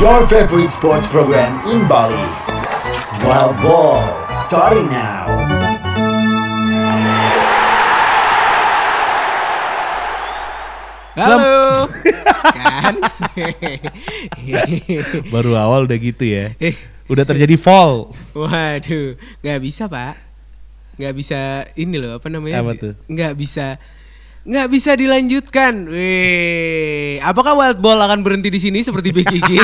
Your favorite sports program in Bali. Wild Ball, starting now. Halo. kan? Baru awal udah gitu ya. Eh. Udah terjadi fall. Waduh, nggak bisa pak, nggak bisa ini loh apa namanya? Apa tuh? Nggak bisa, nggak bisa dilanjutkan. Wih, apakah wild ball akan berhenti di sini seperti BKG?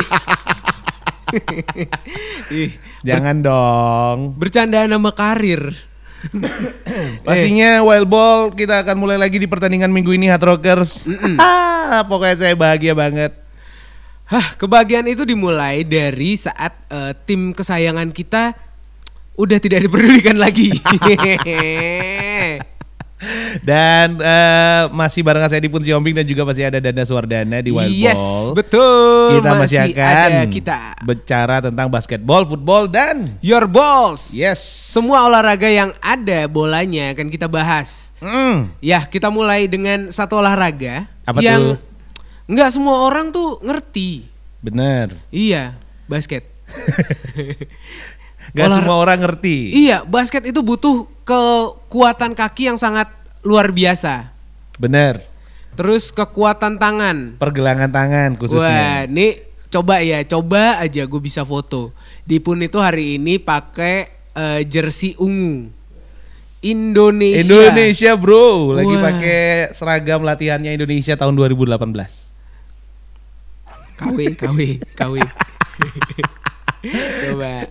Ih, Jangan dong. bercandaan nama karir. Pastinya Wild Ball kita akan mulai lagi di pertandingan minggu ini Hard Rockers. Ah, Pokoknya saya bahagia banget. Hah, kebahagiaan itu dimulai dari saat eh, tim kesayangan kita udah tidak diperdulikan lagi. Dan eh, masih bareng saya di Pun Siombing dan juga masih ada Danda Suwardana di Wild yes, Ball. betul. Kita masih, akan ada kita. bicara tentang basketball, football dan Your balls. yes. Semua olahraga yang ada bolanya akan kita bahas. Hmm, Ya, kita mulai dengan satu olahraga Apa yang tuh? nggak semua orang tuh ngerti. bener. Iya, basket. Gak Olah- semua orang ngerti. Iya, basket itu butuh kekuatan kaki yang sangat luar biasa. Bener. Terus kekuatan tangan. Pergelangan tangan Wah, khususnya. ini coba ya, coba aja gue bisa foto. Dipun itu hari ini pakai eh, jersey ungu. Indonesia. Indonesia bro, lagi Wah. pakai seragam latihannya Indonesia tahun 2018. KW, KW, KW. Coba.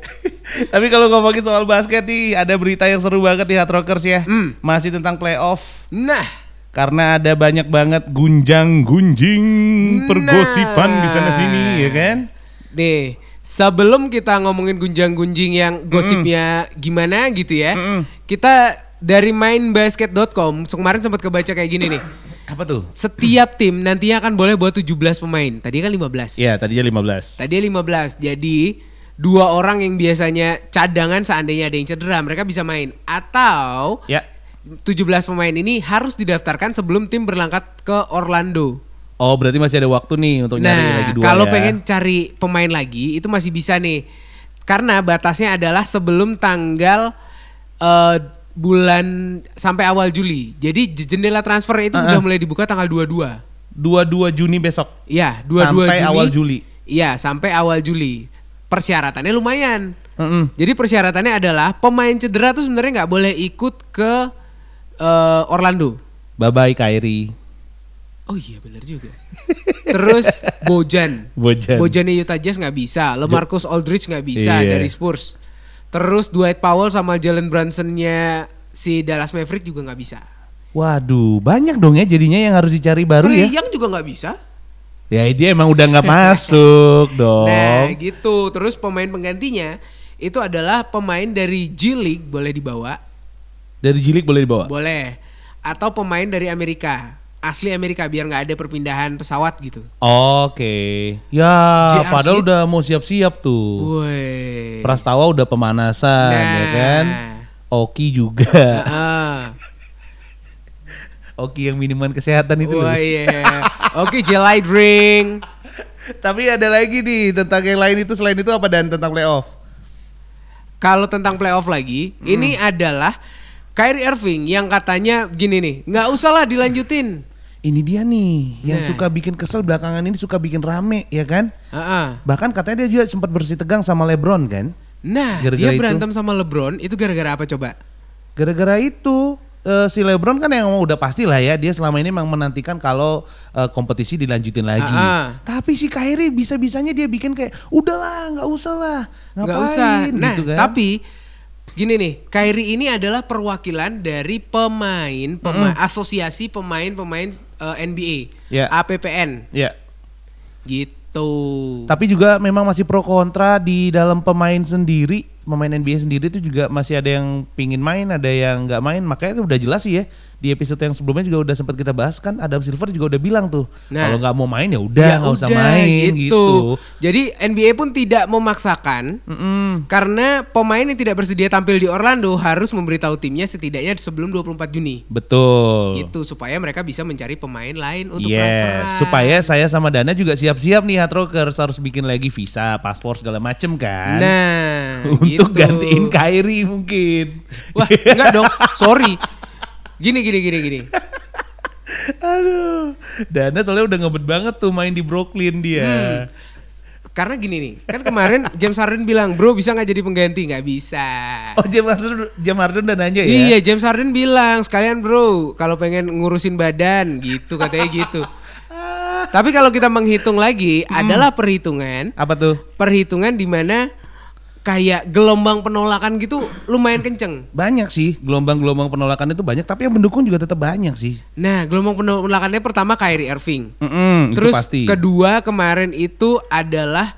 Tapi kalau ngomongin soal basket nih, ada berita yang seru banget di Hard Rockers ya. Hmm. Masih tentang playoff. Nah, Karena ada banyak banget gunjang-gunjing pergosipan di sana sini ya kan? nih sebelum kita ngomongin gunjang-gunjing yang gosipnya gimana gitu ya, Mm-mm. kita dari mainbasket.com kemarin sempat kebaca kayak gini nih. Apa tuh? Setiap tim nantinya akan boleh bawa 17 pemain. Tadi kan 15. Ya, tadinya 15. Tadi 15. Jadi dua orang yang biasanya cadangan seandainya ada yang cedera, mereka bisa main. Atau Ya. 17 pemain ini harus didaftarkan sebelum tim berangkat ke Orlando. Oh, berarti masih ada waktu nih untuk nyari lagi Nah, dua kalau ya. pengen cari pemain lagi itu masih bisa nih. Karena batasnya adalah sebelum tanggal eh, bulan sampai awal Juli. Jadi jendela transfer itu Uh-uh. udah mulai dibuka tanggal 22. 22 Juni besok. Iya, 22 Sampai Juni. awal Juli. Iya, sampai awal Juli. Persyaratannya lumayan. Mm-mm. Jadi persyaratannya adalah pemain cedera tuh sebenarnya nggak boleh ikut ke eh, Orlando. Bye bye Kyrie. Oh iya benar juga. Terus Bojan. Bojan. Bojannya Utah Jazz nggak bisa. LeMarcus Aldridge nggak bisa Iya. dari Spurs. Terus Dwight Powell sama Jalen Brunsonnya si Dallas Maverick juga nggak bisa. Waduh, banyak dong ya jadinya yang harus dicari baru Trae ya. Young juga nggak bisa. Ya dia emang udah nggak masuk dong. Nah gitu. Terus pemain penggantinya itu adalah pemain dari G League boleh dibawa, Dari Jilik boleh dibawa. boleh. Atau pemain dari Amerika, asli Amerika biar nggak ada perpindahan pesawat gitu. Oke. Ya, JR padahal Smith. udah mau siap-siap tuh. Woi. Prastawa udah pemanasan ya Nah. kan. Oki juga. Heeh. Oki yang minuman kesehatan itu. loh. Wah iya. Oke, jelly drink. Tapi ada lagi nih tentang yang lain itu selain itu apa dan tentang playoff. Kalau tentang playoff lagi, ini adalah Kyrie Irving yang katanya gini nih, nggak usah lah dilanjutin. Ini dia nih yang Nah. suka bikin kesel belakangan ini suka bikin rame ya kan. Heeh. Bahkan katanya dia juga sempat bersih tegang sama LeBron kan. Nah, Gara-gara dia itu? berantem sama LeBron itu gara-gara apa coba? Gara-gara itu eh, si LeBron kan yang udah pasti lah ya dia selama ini memang menantikan kalau eh, kompetisi dilanjutin lagi. Ah, ah. Tapi si Kyrie bisa-bisanya dia bikin kayak udahlah nggak usah lah Nggak usah. Nah, gitu kan. tapi gini nih, Kyrie ini adalah perwakilan dari pemain, pema- asosiasi pemain-pemain eh, NBA, Ya. APPN, ya. gitu. Tapi juga memang masih pro kontra di dalam pemain sendiri, pemain NBA sendiri itu juga masih ada yang pingin main, ada yang nggak main. Makanya itu udah jelas sih ya di episode yang sebelumnya juga udah sempat kita bahas kan Adam Silver juga udah bilang tuh Nah. kalau nggak mau main ya udah Ya nggak usah main gitu. Jadi NBA pun tidak memaksakan Mm-mm. karena pemain yang tidak bersedia tampil di Orlando harus memberitahu timnya setidaknya sebelum 24 Juni. Betul. Gitu supaya mereka bisa mencari pemain lain untuk Yes, transferan. supaya saya sama Dana juga siap-siap nih Hard Rockers harus bikin lagi visa, paspor segala macem kan. Nah, untuk gitu. gantiin Kyrie mungkin. Wah, enggak dong. Sorry. Gini gini gini gini. Aduh, Dana soalnya udah ngebet banget tuh main di Brooklyn dia. Hmm. Karena gini nih, kan kemarin James Harden bilang, "Bro, bisa nggak jadi pengganti?" Nggak bisa. Oh, James Harden, James Harden udah nanya ya? Iya, James Harden bilang, "Sekalian, Bro, kalau pengen ngurusin badan gitu katanya gitu." Tapi kalau kita menghitung lagi, adalah perhitungan, Apa tuh? perhitungan di mana kayak gelombang penolakan gitu lumayan kenceng. Banyak sih, gelombang-gelombang penolakan itu banyak, tapi yang mendukung juga tetap banyak sih. Nah, gelombang penolakannya pertama Kyrie Irving. Mm-mm, itu Terus pasti. kedua kemarin itu adalah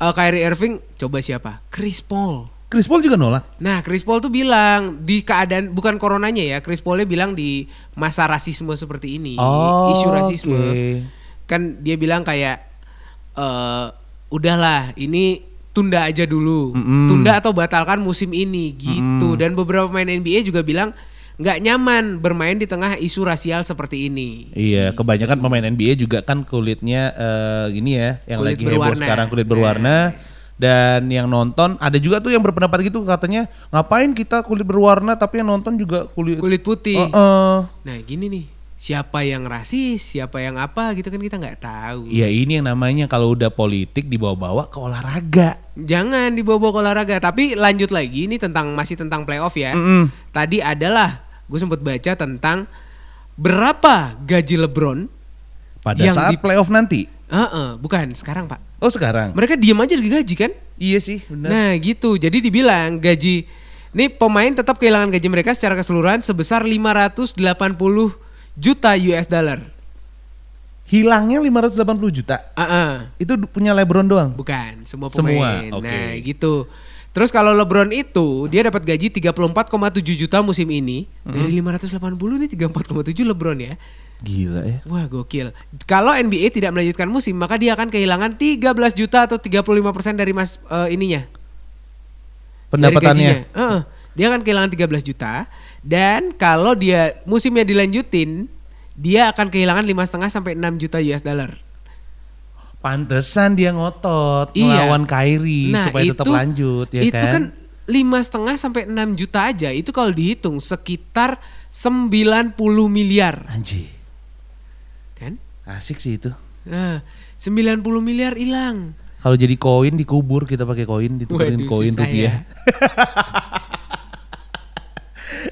uh, Kyrie Irving coba siapa? Chris Paul. Chris Paul juga nolak. Nah, Chris Paul tuh bilang di keadaan bukan coronanya ya, Chris Paulnya bilang di masa rasisme seperti ini, Oh, isu rasisme. oke. Kan dia bilang kayak eh udahlah, ini tunda aja dulu. Mm-mm. Tunda atau batalkan musim ini gitu. Dan beberapa pemain NBA juga bilang nggak nyaman bermain di tengah isu rasial seperti ini. Iya, kebanyakan pemain NBA juga kan kulitnya eh, gini ya, yang Kulit lagi heboh berwarna. sekarang kulit berwarna. Dan yang nonton ada juga tuh yang berpendapat gitu katanya ngapain kita kulit berwarna tapi yang nonton juga kulit Kulit putih. Heeh. Nah gini nih, siapa yang rasis, siapa yang apa gitu kan kita nggak tahu. Ya ini yang namanya kalau udah politik dibawa-bawa ke olahraga. Jangan dibawa-bawa ke olahraga. Tapi lanjut lagi ini tentang masih tentang playoff ya. Mm-mm. Tadi adalah gue sempat baca tentang berapa gaji LeBron. Pada Yang saat di- playoff nanti. Heeh, bukan sekarang pak. Oh sekarang. Mereka diam aja digaji kan? Iya sih, benar. Nah gitu. Jadi dibilang gaji ini pemain tetap kehilangan gaji mereka secara keseluruhan sebesar 580 juta US dollar. Hilangnya 580 juta. Heeh. Itu du- punya LeBron doang. Bukan, semua Semua, pemain. oke. Nah, gitu. Terus kalau LeBron itu dia dapat gaji 34,7 juta musim ini dari 580 nih 34,7 LeBron ya. Gila ya. Wah, gokil. Kalau NBA tidak melanjutkan musim, maka dia akan kehilangan 13 juta atau 35% dari mas eh, ininya. dari Pendapatannya. gajinya. Heeh. Dia akan kehilangan 13 juta dan kalau dia musimnya dilanjutin, dia akan kehilangan lima setengah sampai 6 juta US dollar. Pantesan dia ngotot Iya. melawan Kyrie supaya tetap lanjut ya itu kan. kan lima setengah sampai 6 juta aja itu kalau dihitung sekitar 90 miliar Anjir, kan asik sih itu. nah 90 miliar hilang Kalau jadi koin dikubur kita pakai koin ditukerin koin rupiah.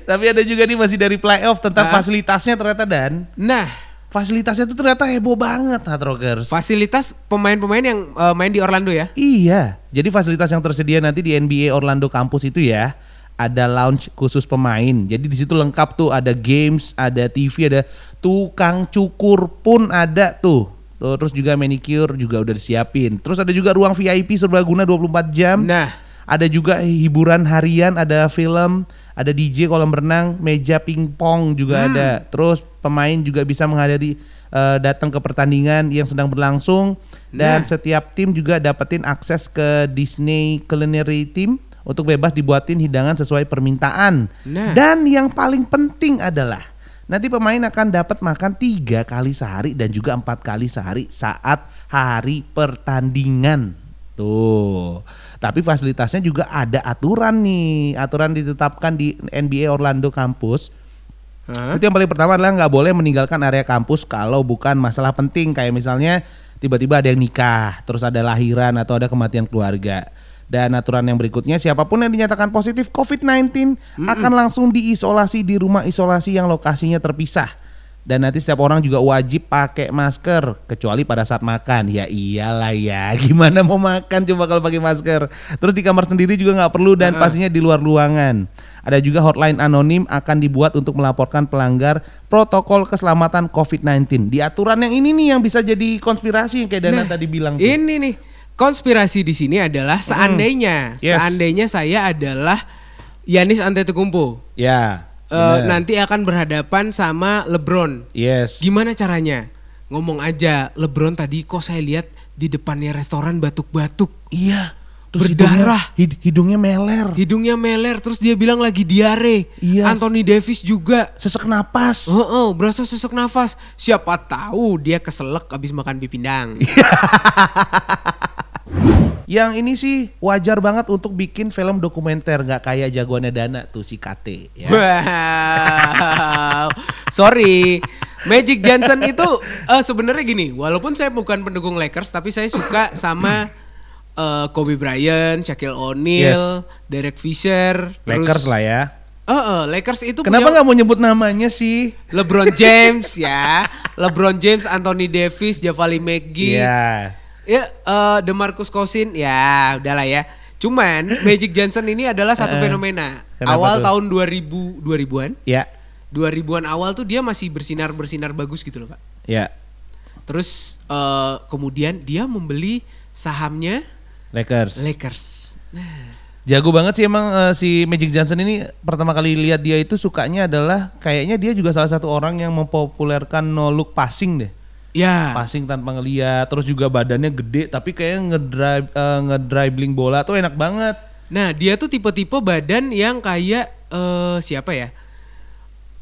Tapi ada juga nih masih dari playoff tentang Ah. fasilitasnya ternyata dan nah fasilitasnya tuh ternyata heboh banget Hard Rockers. fasilitas pemain-pemain yang eh, main di Orlando ya Iya, jadi fasilitas yang tersedia nanti di NBA Orlando Campus itu ya ada lounge khusus pemain. Jadi di situ lengkap tuh ada games, ada TV, ada tukang cukur pun ada tuh. Tuh, Terus juga manicure juga udah disiapin. Terus ada juga ruang VIP serbaguna 24 jam. nah Ada juga hiburan harian, ada film, ada DJ kolam renang, meja pingpong juga ada. Terus pemain juga bisa menghadiri eh, datang ke pertandingan yang sedang berlangsung dan Nah. setiap tim juga dapetin akses ke Disney Culinary Team untuk bebas dibuatin hidangan sesuai permintaan. Nah. Dan yang paling penting adalah nanti pemain akan dapat makan tiga kali sehari dan juga empat kali sehari saat hari pertandingan. Tuh. Tapi fasilitasnya juga ada aturan nih. Aturan ditetapkan di NBA Orlando Campus. Hah? Itu yang paling pertama adalah nggak boleh meninggalkan area kampus kalau bukan masalah penting kayak misalnya tiba-tiba ada yang nikah, terus ada lahiran atau ada kematian keluarga. Dan aturan yang berikutnya siapa pun yang dinyatakan positif COVID-19 akan langsung diisolasi di rumah isolasi yang lokasinya terpisah. Dan nanti setiap orang juga wajib pakai masker kecuali pada saat makan. Ya iyalah ya, gimana mau makan coba kalau pakai masker. Terus di kamar sendiri juga nggak perlu dan pastinya di luar ruangan. Ada juga hotline anonim akan dibuat untuk melaporkan pelanggar protokol keselamatan COVID-19. Di aturan yang ini nih yang bisa jadi konspirasi yang kayak Dana Nah, tadi bilang. tuh. ini nih konspirasi di sini adalah seandainya Yes. seandainya saya adalah Yanis Antetokounmpo Ya. Bener. nanti akan berhadapan sama LeBron. Yes. Gimana caranya? Ngomong aja, LeBron tadi kok saya lihat di depannya restoran batuk-batuk. Iya. Berdarah. hidungnya, hid- hidungnya meler. Hidungnya meler, terus dia bilang lagi diare. Iya. Anthony Davis juga. Sesek napas. Oh, oh, berasa sesak nafas. Siapa tahu dia keselak abis makan mie pindang. Yang ini sih wajar banget untuk bikin film dokumenter nggak kayak jagoannya Dana tuh si KT ya. Wow. Sorry. Magic Johnson itu eh, sebenarnya gini, walaupun saya bukan pendukung Lakers tapi saya suka sama eh, Kobe Bryant, Shaquille O'Neal, Derek Fisher, Lakers lah ya. Eh, eh, Lakers itu Kenapa nggak mau nyebut namanya sih? LeBron James ya. LeBron James, Anthony Davis, Javali McGee. Iya. Ya, eh DeMarcus Cousins ya udahlah ya. Cuman Magic Johnson ini adalah satu fenomena. Kenapa Awal tuh? tahun 2000 2000-an. Ya. 2000-an awal tuh dia masih bersinar-bersinar bagus gitu loh, Pak. Ya. Terus eh, kemudian dia membeli sahamnya Lakers. Lakers. Jago banget sih emang eh, si Magic Johnson ini pertama kali lihat dia itu sukanya adalah kayaknya dia juga salah satu orang yang mempopulerkan no look passing deh. Ya. Passing tanpa ngeliat, terus juga badannya gede tapi kayak ngedrive eh, ngedribbling bola tuh enak banget. Nah, dia tuh tipe-tipe badan yang kayak eh siapa ya?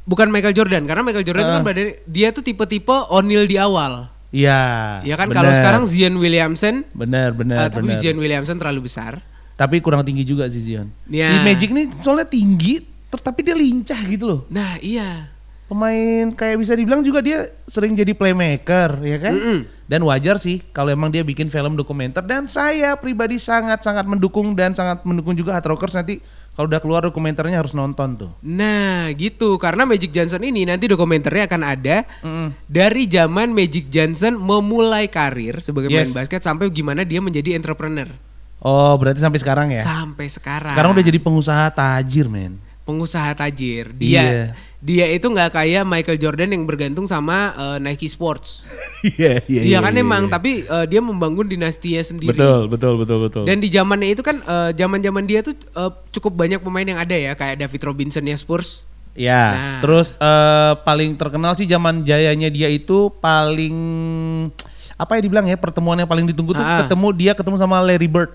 Bukan Michael Jordan karena Michael Jordan itu kan Eh. badan dia tuh tipe-tipe O'Neal di awal. Iya. Ya kan kalau sekarang Zion Williamson bener bener eh, tapi bener. Zion Williamson terlalu besar. Tapi kurang tinggi juga sih Zion. Ya. Si Magic nih soalnya tinggi, tapi dia lincah gitu loh. Nah, iya. Pemain kayak bisa dibilang juga dia sering jadi playmaker, ya kan? Mm-mm. Dan wajar sih kalau emang dia bikin film dokumenter dan saya pribadi sangat-sangat mendukung dan sangat mendukung juga Hard Rockers nanti kalau udah keluar dokumenternya harus nonton tuh. Nah, gitu. Karena Magic Johnson ini nanti dokumenternya akan ada Mm-mm. dari zaman Magic Johnson memulai karir sebagai Yes. pemain basket sampai gimana dia menjadi entrepreneur. Oh, berarti sampai sekarang ya? Sampai sekarang. Sekarang udah jadi pengusaha tajir, men. Pengusaha tajir. Dia Iya. dia itu nggak kayak Michael Jordan yang bergantung sama eh, Nike Sports. Iya, iya. Iya kan emang, tapi eh, dia membangun dinastinya sendiri. Betul, betul, betul, betul. Dan di zamannya itu kan eh, zaman-zaman dia tuh eh, cukup banyak pemain yang ada ya kayak David Robinson ya Spurs. Ya, Nah. terus eh, paling terkenal sih zaman jayanya dia itu paling apa ya dibilang ya pertemuan yang paling ditunggu tuh Ah. ketemu dia ketemu sama Larry Bird.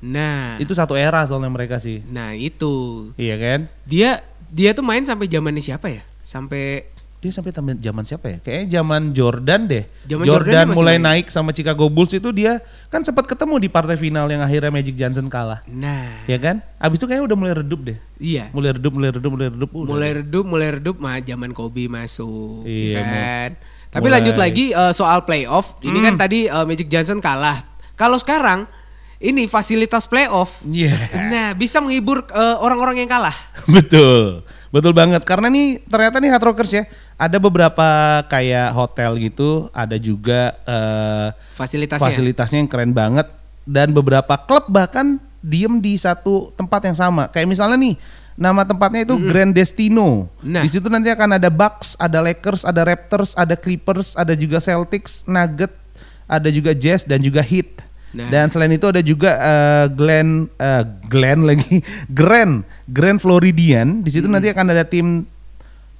Nah, Itu satu era soalnya mereka sih. nah itu Iya kan? dia dia tuh main sampai zamannya siapa ya? Sampai Dia sampai zaman siapa ya? Kayaknya zaman Jordan deh. Zaman Jordan, Jordan mulai main. naik sama Chicago Bulls itu dia kan sempat ketemu di partai final yang akhirnya Magic Johnson kalah. nah Ya kan? Abis itu kayaknya udah mulai redup deh. iya Mulai redup, mulai redup, mulai redup. udah. mulai redup mulai redup mah zaman Kobe masuk Iya, ya kan tapi mulai. lanjut lagi eh, soal playoff ini kan tadi eh, Magic Johnson kalah kalau sekarang ini fasilitas playoff Iya. nah bisa menghibur eh, orang-orang yang kalah Betul, betul banget. Karena nih ternyata nih Hard Rockers ya, ada beberapa kayak hotel gitu, ada juga eh, fasilitasnya fasilitasnya yang keren banget dan beberapa klub bahkan diem di satu tempat yang sama. Kayak misalnya nih, nama tempatnya itu Grand Destino. Nah. Di situ nanti akan ada Bucks, ada Lakers, ada Raptors, ada Clippers, ada juga Celtics, Nugget, ada juga Jazz dan juga Heat. Nah. Dan selain itu ada juga eh, Glen eh, Glen lagi Grand Grand Floridian. Di situ nanti akan ada tim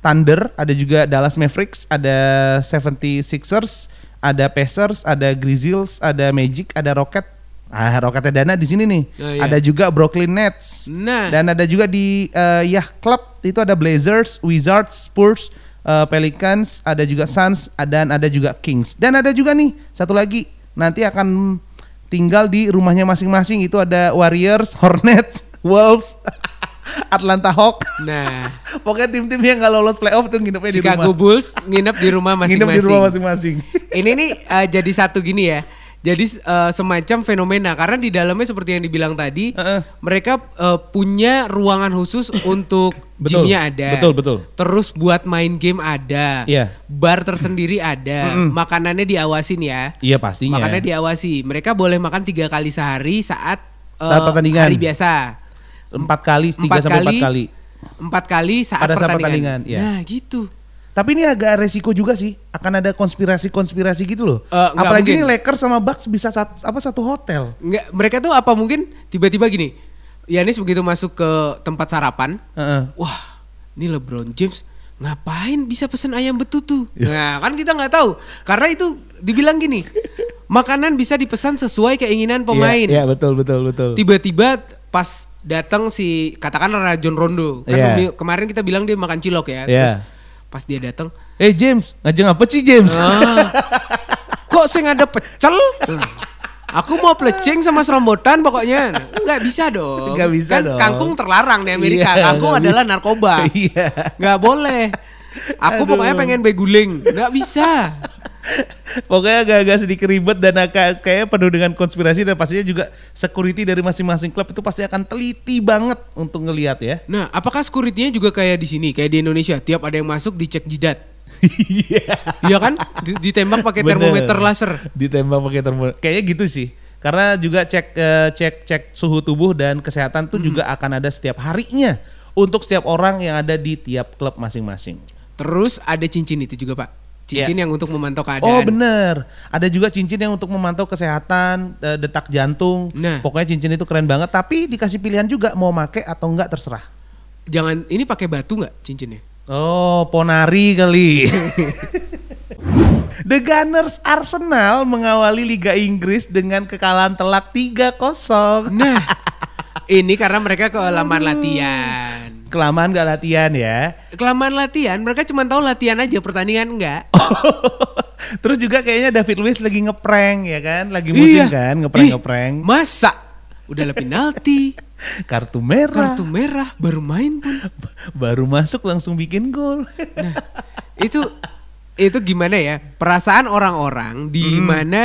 Thunder, ada juga Dallas Mavericks, ada 76ers, ada Pacers, ada Grizzlies, ada Magic, ada Rocket. Ah, Rocketnya Dana di sini nih. Oh, iya. Ada juga Brooklyn Nets. Nah. Dan ada juga di eh, Yah Club itu ada Blazers, Wizards, Spurs, eh, Pelicans, ada juga Suns, dan ada juga Kings. Dan ada juga nih satu lagi nanti akan tinggal di rumahnya masing-masing itu ada Warriors, Hornets, Wolves, Atlanta Hawks. nah Pokoknya tim-tim yang nggak lolos playoff tuh nginepnya di Chicago rumah. Bulls nginep di rumah Nginep di rumah masing-masing masing-masing. ini nih eh, jadi satu gini ya. Jadi eh, semacam fenomena karena di dalamnya seperti yang dibilang tadi, Heeh. mereka eh, punya ruangan khusus untuk Betul, gymnya ada. betul, betul. Terus buat main game ada. Iya. Bar tersendiri ada. Makanannya diawasin ya. Iya pastinya. Makannya diawasi. Mereka boleh makan tiga kali sehari saat eh, Saat pertandingan. hari biasa. empat kali, tiga Empat sampai empat kali. Empat kali saat Pada saat pertandingan. pertandingan, iya. Nah gitu. Tapi ini agak resiko juga sih. Akan ada konspirasi-konspirasi gitu loh. Nggak Apalagi mungkin. ini Lakers sama Bucks bisa sat- apa satu hotel. Nggak, mereka tuh apa mungkin tiba-tiba gini. Yanis begitu masuk ke tempat sarapan, Heeh. wah, ini LeBron James ngapain bisa pesen ayam betutu? Nah, kan kita nggak tahu. Karena itu dibilang gini, makanan bisa dipesan sesuai keinginan pemain. Iya, iya, betul betul betul. Tiba-tiba pas datang si katakanlah Rajon Rondo, kan Iya. di- kemarin kita bilang dia makan cilok ya. Iya. Terus pas dia datang, Eh James, ngajeng apa sih James? ah, kok saya ada pecel? Aku mau plecing sama serombotan pokoknya. Nggak bisa dong. Nggak bisa kan dong. Kangkung terlarang di Amerika. Iya, kangkung adalah bisa. narkoba. Iya. Nggak boleh. Aku Aduh. pokoknya pengen beguling. Nggak bisa. Pokoknya agak-agak sedikit ribet dan agak kayak penuh dengan konspirasi dan pastinya juga security dari masing-masing klub itu pasti akan teliti banget untuk ngelihat ya. Nah, apakah security-nya juga kayak di sini, kayak di Indonesia? Tiap ada yang masuk dicek jidat. Iya. Iya kan? Di- Ditembak pakai termometer laser. Ditembak pakai termometer. Kayaknya gitu sih. Karena juga cek eh, cek cek suhu tubuh dan kesehatan tuh juga akan ada setiap harinya untuk setiap orang yang ada di tiap klub masing-masing. Terus ada cincin itu juga, Pak. Cincin yang untuk memantau keadaan. Iya. Oh bener, ada juga cincin yang untuk memantau kesehatan, eh, detak jantung. Nah. Pokoknya cincin itu keren banget. Tapi dikasih pilihan juga mau make atau enggak terserah. Jangan ini pakai batu nggak cincinnya? Oh, Ponari kali. The Gunners Arsenal mengawali Liga Inggris dengan kekalahan telak 3-0. Nah, ini karena mereka kelamaan latihan. Kelamaan gak latihan ya. Kelamaan latihan, mereka cuma tahu latihan aja, pertandingan enggak. Terus juga kayaknya David Luiz lagi ngeprank ya kan, lagi musim kan, ngeprank Ih, ngeprank. Masa? Udah lah penalti, Kartu merah, kartu merah, baru main pun. baru masuk langsung bikin gol. Nah, itu itu gimana ya? Perasaan orang-orang di Hmm. mana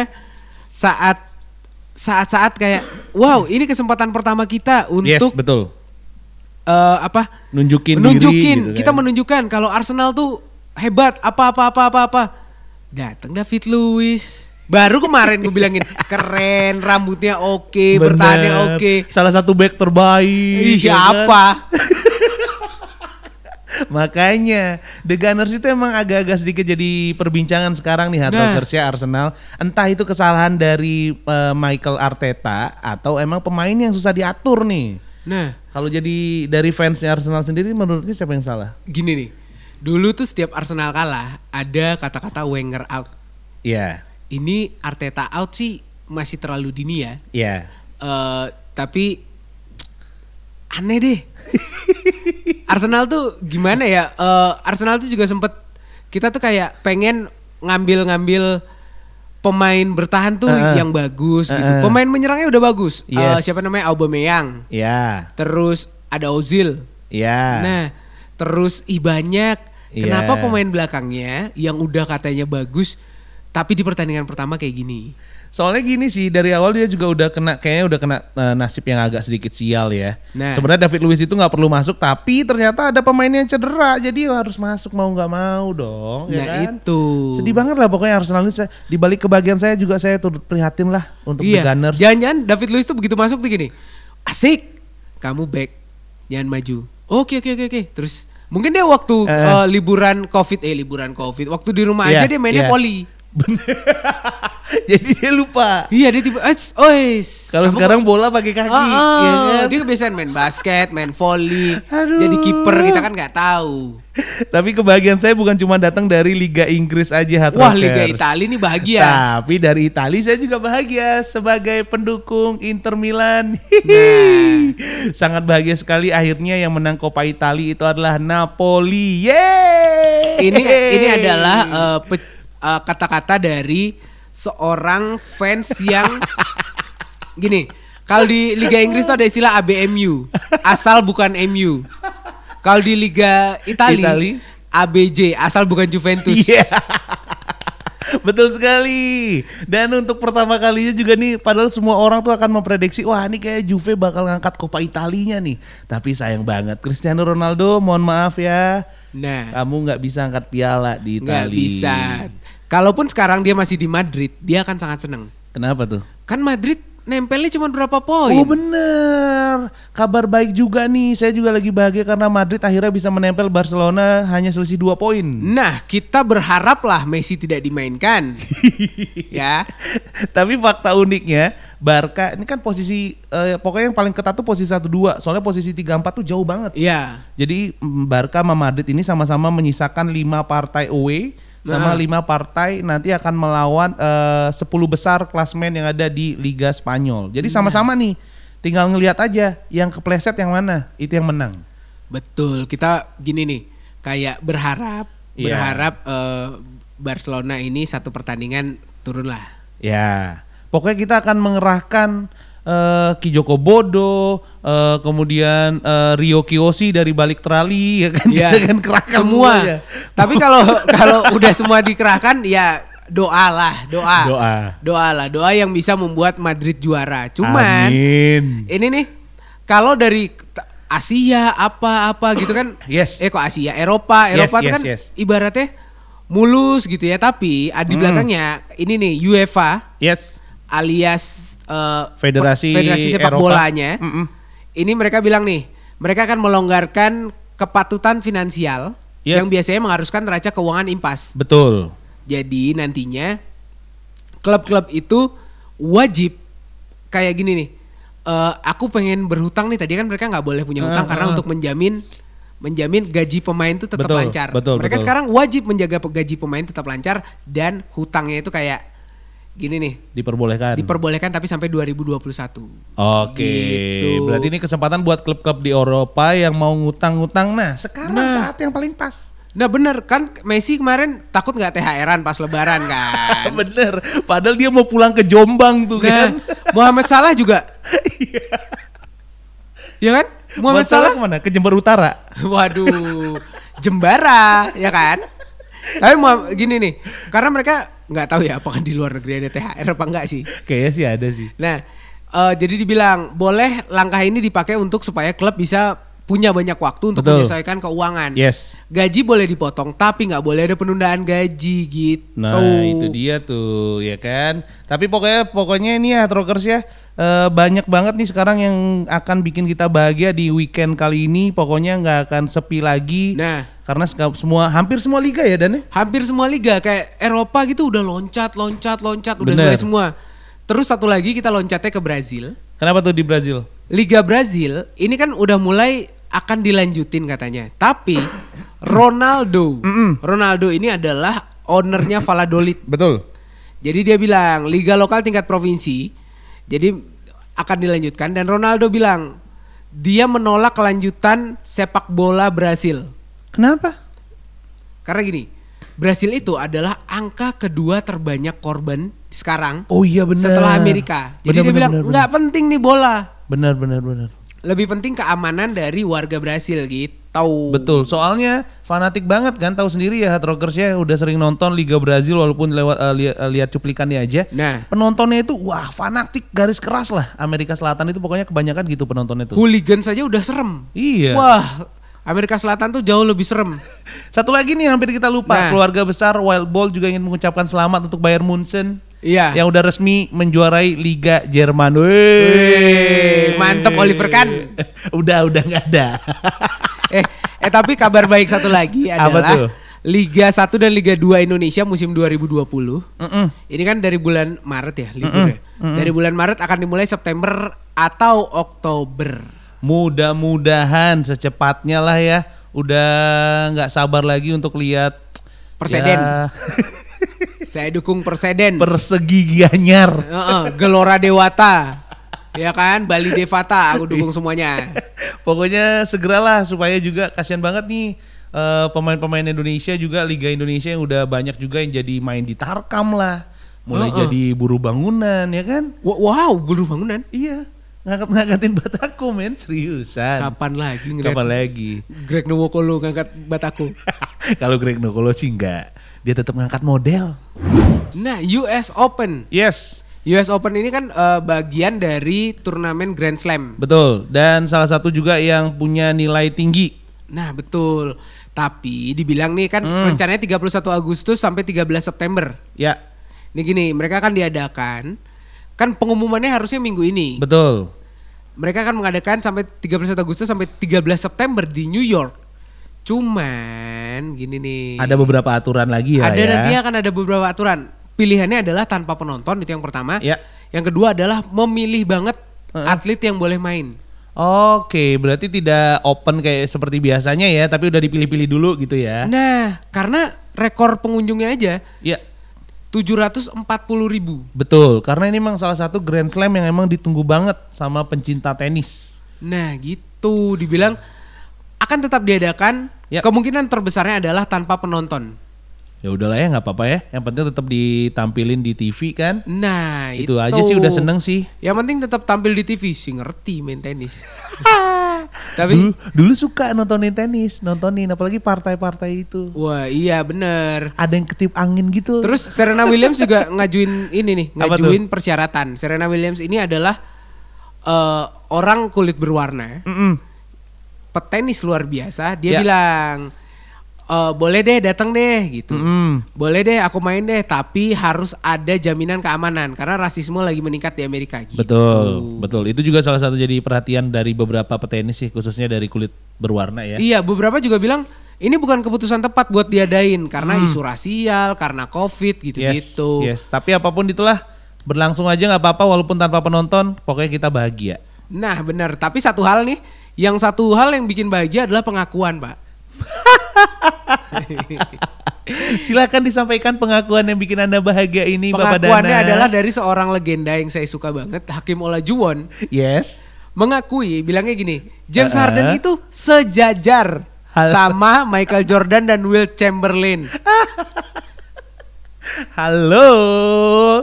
saat saat-saat kayak wow, ini kesempatan pertama kita yes, untuk betul. Eh, apa? Nunjukin, menunjukin diri, gitu kita kan. menunjukkan kalau Arsenal tuh hebat apa apa apa apa apa datang David Luiz baru kemarin gue bilangin keren rambutnya oke Bener. bertahannya oke Salah satu back terbaik. iya apa Makanya The Gunners itu emang agak-agak sedikit jadi perbincangan sekarang nih Hard Nah. Ya Arsenal. Entah itu kesalahan dari eh, Michael Arteta atau emang pemain yang susah diatur nih. Nah Kalau jadi dari fansnya Arsenal sendiri menurutnya siapa yang salah? gini nih dulu tuh setiap Arsenal kalah ada kata-kata Wenger out Iya, ini Arteta out sih masih terlalu dini ya iya. Eh, tapi aneh deh. Arsenal tuh gimana ya? Eh, Arsenal tuh juga sempet kita tuh kayak pengen ngambil-ngambil pemain bertahan tuh Heeh. yang bagus gitu. Heeh. Pemain menyerangnya udah bagus. Eh, Yes. siapa namanya Aubameyang. Iya, Terus ada Ozil. iya. Nah, terus ih banyak. Iya. Kenapa pemain belakangnya yang udah katanya bagus tapi di pertandingan pertama kayak gini? Soalnya gini sih dari awal dia juga udah kena kayaknya udah kena eh, nasib yang agak sedikit sial ya. Nah. Sebenarnya David Luiz itu nggak perlu masuk tapi ternyata ada pemain yang cedera jadi harus masuk mau nggak mau dong. ya Nah, kan? itu. Sedih banget lah pokoknya Arsenal ini saya, di balik kebahagiaan saya juga saya turut prihatin lah untuk iya. The Gunners. Jangan-jangan David Luiz tuh begitu masuk tuh gini. Asik. Kamu back. Jangan maju. Oke oke oke oke. Terus mungkin dia waktu Eh. eh, liburan Covid eh liburan Covid, waktu di rumah Iya, aja dia mainnya iya. volley. jadi dia lupa. Iya dia tiba ois. Kalau sekarang bola pakai kaki, Oh, oh, ya kan? dia kebiasaan main basket, main volley, Aduh. jadi kiper kita kan nggak tahu. Tapi kebahagiaan saya bukan cuma datang dari Liga Inggris aja Hard Wah Liga. Italia ini bahagia. Tapi dari Italia saya juga bahagia sebagai pendukung Inter Milan. Nah. Sangat bahagia sekali akhirnya yang menang Coppa Italia itu adalah Napoli. Yeay! Ini ini adalah eh, eh, kata-kata dari seorang fans yang gini. Kalau di Liga Inggris tuh ada istilah ABMU, asal bukan MU. Kalau di Liga Italia Itali. ABJ, asal bukan Juventus. Iya. Betul sekali. Dan untuk pertama kalinya juga nih, padahal semua orang tuh akan memprediksi, wah ini kayak Juve bakal ngangkat Coppa Italinya nih. Tapi sayang banget, Cristiano Ronaldo, mohon maaf ya, Nah, kamu nggak bisa angkat piala di nggak Italia. bisa. Kalaupun sekarang dia masih di Madrid, dia akan sangat seneng. Kenapa tuh? Kan Madrid nempelnya cuma berapa poin? Oh bener, kabar baik juga nih. Saya juga lagi bahagia karena Madrid akhirnya bisa menempel Barcelona hanya selisih dua poin. Nah, kita berharaplah Messi tidak dimainkan. ya. Tapi fakta uniknya, Barca ini kan posisi eh, pokoknya yang paling ketat tuh posisi 1 2. Soalnya posisi 3 4 tuh jauh banget. Iya. Jadi Barca sama Madrid ini sama-sama menyisakan 5 partai away sama Nah. 5 partai nanti akan melawan eh, 10 besar klasmen yang ada di Liga Spanyol. Jadi Nah. sama-sama nih. Tinggal ngelihat aja yang kepleset yang mana, itu yang menang. Betul. Kita gini nih, kayak berharap Iya. berharap eh, Barcelona ini satu pertandingan turun lah. Ya, pokoknya kita akan mengerahkan eh, Kijoko Bodo, eh, kemudian eh, Rio Kiyoshi dari balik trali, ya kan? Iya. Kita kan kerahkan semua. semuanya. Tapi kalau kalau udah semua dikerahkan ya doa lah, doa. Doa. Doa lah, doa yang bisa membuat Madrid juara. Cuman Amin. ini nih kalau dari Asia apa-apa gitu kan Yes. eh kok Asia Eropa Eropa yes, kan yes. ibaratnya mulus gitu ya tapi ah, di Hmm. belakangnya ini nih UEFA Yes. Alias eh, Federasi federasi sepak Eropa. bolanya Mm-mm. ini mereka bilang nih mereka akan melonggarkan kepatutan finansial Yep. yang biasanya mengharuskan neraca keuangan impas Betul. jadi nantinya klub-klub itu wajib kayak gini nih. eh, aku pengen berhutang nih tadi kan mereka nggak boleh punya hutang Ah, karena ah. untuk menjamin menjamin gaji pemain itu tetap Betul, lancar. betul, mereka betul. sekarang wajib menjaga gaji pemain tetap lancar dan hutangnya itu kayak gini nih. Diperbolehkan. Diperbolehkan tapi sampai 2021. Oke, Gitu. berarti ini kesempatan buat klub-klub di Eropa yang mau ngutang-ngutang. Nah, sekarang Nah. saat yang paling pas. Nah bener kan Messi kemarin takut nggak THR-an pas lebaran kan. Bener, padahal dia mau pulang ke Jombang tuh Nah, kan. Muhammad Salah juga. ya kan? Muhammad Salah ke mana? Ke Jember Utara. Waduh, Jembara, ya kan? Tapi mau gini nih, karena mereka nggak tahu ya apakah di luar negeri ada THR apa enggak sih. Kayaknya sih ada sih. Nah, eh, jadi dibilang boleh langkah ini dipakai untuk supaya klub bisa punya banyak waktu untuk Betul. menyelesaikan keuangan. Yes. Gaji boleh dipotong, tapi nggak boleh ada penundaan gaji gitu. Nah itu dia tuh ya kan. Tapi pokoknya pokoknya ini ya Trokers ya eh, banyak banget nih sekarang yang akan bikin kita bahagia di weekend kali ini. Pokoknya nggak akan sepi lagi. Nah, Karena semua hampir semua liga ya Dan ya? hampir semua liga kayak Eropa gitu udah loncat, loncat, loncat, udah mulai semua. Terus satu lagi kita loncatnya ke Brazil. Kenapa tuh di Brazil? Liga Brazil ini kan udah mulai akan dilanjutin katanya. Tapi Ronaldo, Ronaldo ini adalah ownernya Valladolid. Betul. Jadi dia bilang liga lokal tingkat provinsi. Jadi akan dilanjutkan dan Ronaldo bilang dia menolak kelanjutan sepak bola Brasil. Kenapa? Karena gini, Brasil itu adalah angka kedua terbanyak korban sekarang Oh iya benar. setelah Amerika. Jadi Benar, dia benar, bilang nggak penting nih bola. Benar benar benar. Lebih penting keamanan dari warga Brasil gitu. Betul, soalnya fanatik banget kan, tahu sendiri ya Hard Rockers ya udah sering nonton Liga Brazil walaupun lewat eh, lihat, lihat cuplikannya aja. Nah. penontonnya itu wah fanatik garis keras lah. Amerika Selatan itu pokoknya kebanyakan gitu penontonnya tuh. Hooligan saja udah serem. Iya. Wah, Amerika Selatan tuh jauh lebih serem. Satu lagi nih hampir kita lupa, Nah. keluarga besar Wild Ball juga ingin mengucapkan selamat untuk Bayern Munchen Iya. yang udah resmi menjuarai Liga Jerman. Wih, mantep Oliver Kahn. udah udah nggak ada. eh, eh tapi kabar baik satu lagi Apa adalah tuh? Liga 1 dan Liga 2 Indonesia musim 2020. Mm-mm. Ini kan dari bulan Maret ya liburnya. Dari bulan Maret akan dimulai September atau Oktober. Mudah-mudahan secepatnya lah ya. Udah nggak sabar lagi untuk lihat Perseden. ya, Saya dukung Perseden. persegi Gianyar. Heeh, Gelora Dewata. Ya kan, Bali Devata aku dukung semuanya. Pokoknya segeralah supaya juga kasihan banget nih eh, pemain-pemain Indonesia juga Liga Indonesia yang udah banyak juga yang jadi main di Tarkam lah. Mulai Heeh. jadi buruh bangunan ya kan? Wow, guru bangunan. Iya. Ngangkat-ngangkatin bataku men seriusan. Kapan lagi ngeliat Kapan lagi? Greg Nowokolo ngangkat bataku? Kalau Greg Nokolo sih enggak. Dia tetap ngangkat model. Nah, US Open. Yes. US Open ini kan eh, bagian dari turnamen Grand Slam. Betul. Dan salah satu juga yang punya nilai tinggi. Nah, betul. Tapi dibilang nih kan Hmm. rencananya 31 Agustus sampai 13 September. Ya, Ini gini, mereka akan diadakan kan pengumumannya harusnya minggu ini. betul. Mereka akan mengadakan sampai 31 Agustus sampai 13 September di New York. Cuman gini nih. Ada beberapa aturan lagi ya. ada ya. nanti akan ada beberapa aturan. Pilihannya adalah tanpa penonton itu yang pertama. Ya. Yang kedua adalah memilih banget Heeh. atlet yang boleh main. Oke, berarti tidak open kayak seperti biasanya ya, tapi udah dipilih-pilih dulu gitu ya. Nah, karena rekor pengunjungnya aja Iya, 740 ribu. betul. Karena ini memang salah satu Grand Slam yang emang ditunggu banget sama pencinta tenis. Nah, gitu. Dibilang akan tetap diadakan. Ya. Kemungkinan terbesarnya adalah tanpa penonton. Ya udahlah ya nggak apa-apa ya. Yang penting tetap ditampilin di TV kan. Nah, Itu aja sih udah seneng sih. Yang penting tetap tampil di TV sih ngerti main tenis. Tapi Dulu, dulu suka nontonin tenis, nontonin apalagi partai-partai itu. wah iya bener. Ada yang ketip angin gitu. Terus Serena Williams juga ngajuin ini nih, ngajuin persyaratan. Serena Williams ini adalah eh, orang kulit berwarna, Mm-mm. Petenis luar biasa. Dia Ya. bilang eh, boleh deh datang deh gitu. Mm-mm. Boleh deh aku main deh, tapi harus ada jaminan keamanan karena rasisme lagi meningkat di Amerika gitu. Betul, betul. Itu juga salah satu jadi perhatian dari beberapa petenis sih, khususnya dari kulit berwarna ya. Iya, beberapa juga bilang ini bukan keputusan tepat buat diadain karena Hmm. isu rasial, karena covid Yes, gitu-gitu. yes. Tapi apa pun itulah berlangsung aja nggak apa-apa walaupun tanpa penonton, pokoknya kita bahagia. Nah, benar. Tapi satu hal nih, yang satu hal yang bikin bahagia adalah pengakuan, Pak. Silakan disampaikan pengakuan yang bikin anda bahagia ini, Bapak Dana. Pengakuannya adalah dari seorang legenda yang saya suka banget, Hakim Olajuwon, Yes. mengakui bilangnya gini, James Uh-uh. Harden itu sejajar Hal- sama Michael Jordan dan Will Chamberlain. Halo,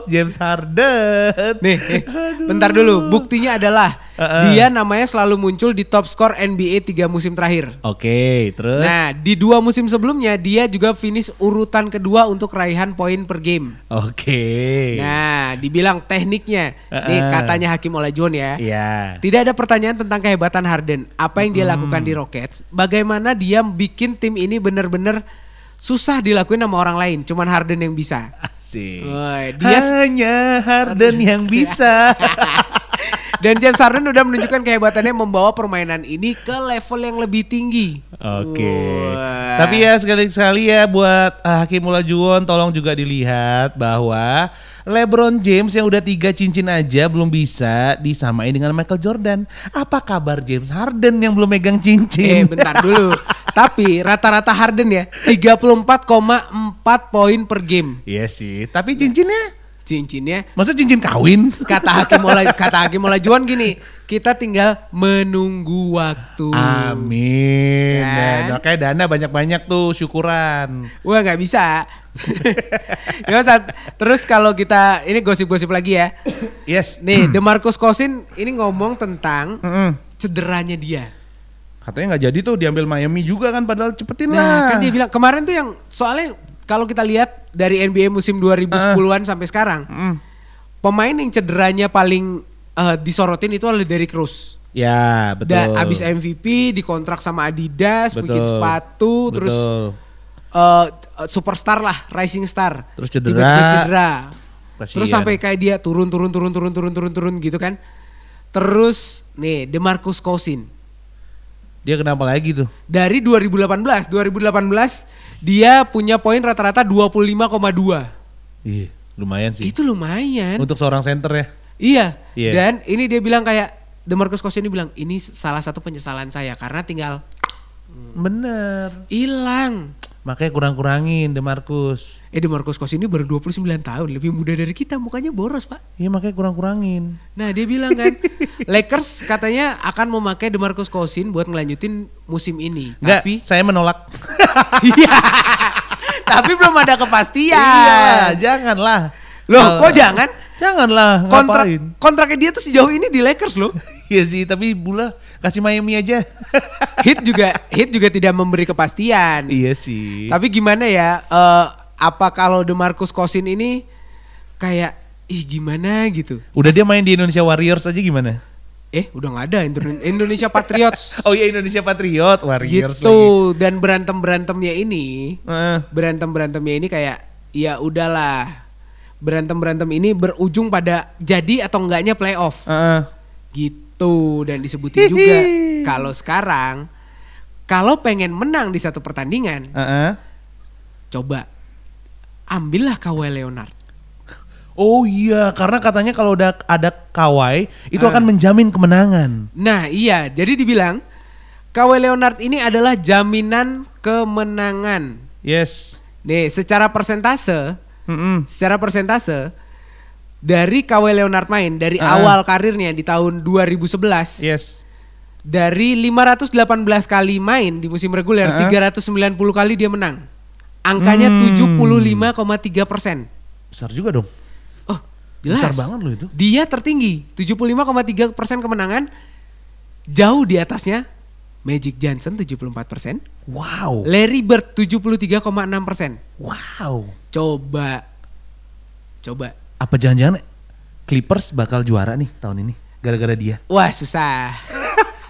James Harden. Nih, nih, bentar dulu. Buktinya adalah Uh-uh. dia namanya selalu muncul di top skor NBA tiga musim terakhir. Oke, terus. Nah, di dua musim sebelumnya dia juga finish urutan kedua untuk raihan poin per game. Oke. Nah, dibilang tekniknya. Nih Uh-uh. katanya Hakim Olajuwon ya. Iya. Tidak ada pertanyaan tentang kehebatan Harden. Apa yang dia Hmm. lakukan di Rockets? Bagaimana dia bikin tim ini bener-bener susah dilakuin sama orang lain. Cuman Harden yang bisa. Asik. Woi, dia Hanya Harden yang bisa. dan James Harden udah menunjukkan kehebatannya membawa permainan ini ke level yang lebih tinggi. Oke. Wah. Tapi ya sekali-sekali ya buat ah, Hakim Olajuwon tolong juga dilihat bahwa LeBron James yang udah tiga cincin aja belum bisa disamain dengan Michael Jordan. Apa kabar James Harden yang belum megang Eh cincin? bentar dulu. Tapi rata-rata Harden ya 34,4 poin per game. Iya sih. Tapi cincinnya, Cincinnya masa cincin kawin? kata Hakim Ola, kata Hakim Olajuwon gini, kita tinggal menunggu waktu. Amin. Kan? Dan makanya dana banyak-banyak tuh syukuran. Wah nggak bisa. ya, Sat. terus kalau kita ini gosip-gosip lagi ya. Yes. Nih, DeMarcus Cousins ini ngomong tentang Mm-mm. cederanya dia. Katanya nggak jadi tuh diambil Miami juga kan padahal cepetin Nah, lah. kan dia bilang kemarin tuh yang soalnya kalau kita lihat dari NBA musim 2010-an sampai sekarang, Mm. pemain yang cederanya paling eh, disorotin itu adalah Derrick Rose. Ya betul. Dan abis MVP dikontrak sama Adidas, bikin Betul. sepatu, terus Betul. eh, superstar lah, rising star. Terus cedera. Tiba-tiba cedera. Kasian. Terus sampai kayak dia turun turun turun turun turun turun turun gitu kan. Terus nih DeMarcus Cousins Dia kenapa lagi tuh? dari 2018, 2018 dia punya poin rata-rata 25,2. Iya, lumayan sih. Itu lumayan. Untuk seorang center ya. Iya. Iya. Dan ini dia bilang kayak DeMarcus Cousins ini bilang ini salah satu penyesalan saya karena tinggal Bener. hilang. Makanya kurang-kurangin Demarcus. Eh DeMarcus Cousins ini baru 29 tahun, lebih muda dari kita, mukanya boros, Pak. Iya makanya kurang-kurangin. Nah, dia bilang kan Lakers katanya akan memakai DeMarcus Cousins buat ngelanjutin musim ini. Enggak, Tapi saya menolak. Iya. Tapi belum ada kepastian. Iya, janganlah. Loh, kok jangan? Janganlah, Kontrak ngapain? kontraknya dia tuh sejauh ini di Lakers loh. Iya sih, tapi bula kasih Miami aja. Hit juga Hit juga tidak memberi kepastian. iya sih. Tapi gimana ya? eh, apa kalau DeMarcus Cousins ini kayak ih gimana gitu? Udah dia main di Indonesia Warriors aja gimana? Eh, udah nggak ada Indo- Indonesia Patriots. Oh iya Indonesia Patriot Warriors lagi. gitu dan berantem berantemnya ini Eh, berantem berantemnya ini kayak ya udahlah berantem berantem ini berujung pada jadi atau enggaknya playoff eh. gitu dan disebutin juga kalau sekarang kalau pengen menang di satu pertandingan Eh, eh. coba ambillah Kawhi Leonard Oh iya, karena katanya kalau udah ada Kawhi itu Ah. akan menjamin kemenangan. Nah iya, jadi dibilang Kawhi Leonard ini adalah jaminan kemenangan. Yes. Nih, secara persentase, Mm-mm. secara persentase dari Kawhi Leonard main dari Ah. awal karirnya di tahun 2011 Yes. dari 518 kali main di musim reguler Ah. 390 kali dia menang. Angkanya Hmm. 75,3 persen. Besar juga dong. Oh, jelas. Besar banget loh itu. Dia tertinggi, 75,3 persen kemenangan. Jauh di atasnya Magic Johnson 74 persen, Wow. Larry Bird 73,6 persen. Wow. Coba, coba. Apa jangan-jangan Clippers bakal juara nih tahun ini gara-gara dia? Wah susah.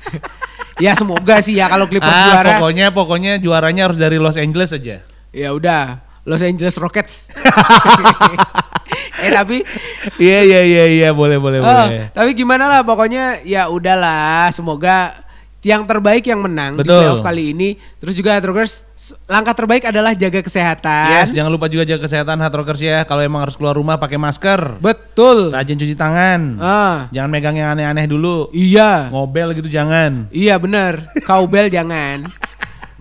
ya semoga sih ya kalau Clippers ah, juara. pokoknya pokoknya juaranya harus dari Los Angeles aja. Ya udah, Los Angeles Rockets. eh tapi Iya iya iya iya boleh boleh Oh, boleh. tapi gimana lah pokoknya ya udahlah semoga yang terbaik yang menang di Betul. playoff kali ini. Terus juga Troggers langkah terbaik adalah jaga kesehatan. Yes, jangan lupa juga jaga kesehatan Hard Rockers ya. Kalau emang harus keluar rumah pakai masker. Betul. Rajin cuci tangan. Ah, Jangan megang yang aneh-aneh dulu. iya. Ngobel gitu jangan. Iya bener. Cowbell jangan.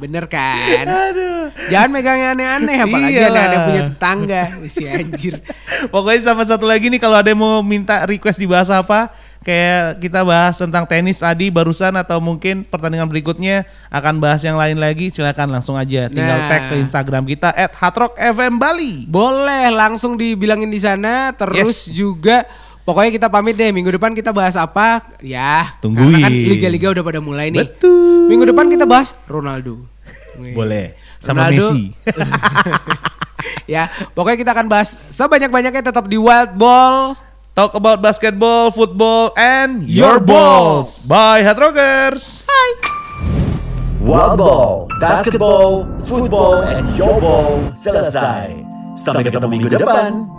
Bener kan? Jangan megang yang aneh-aneh apalagi Iyalah. aneh-aneh punya tetangga. Si anjir. Pokoknya sama satu lagi nih kalau ada yang mau minta request dibahas apa, kayak kita bahas tentang tenis tadi barusan atau mungkin pertandingan berikutnya akan bahas yang lain lagi, silakan langsung aja Nah. tinggal tag ke Instagram kita @hardrockfm Bali. Boleh langsung dibilangin di sana terus juga pokoknya kita pamit deh minggu depan kita bahas apa ya Tungguin. karena kan liga-liga udah pada mulai nih Betul. minggu depan kita bahas Ronaldo Boleh. Sama Ronaldo. Messi. ya pokoknya kita akan bahas sebanyak-banyaknya tetap di Wild Ball Talk about basketball, football, and your, Your balls. Bye, Hard Rockers. Wild Ball, basketball, football, and your ball selesai. Sampai ketemu minggu depan.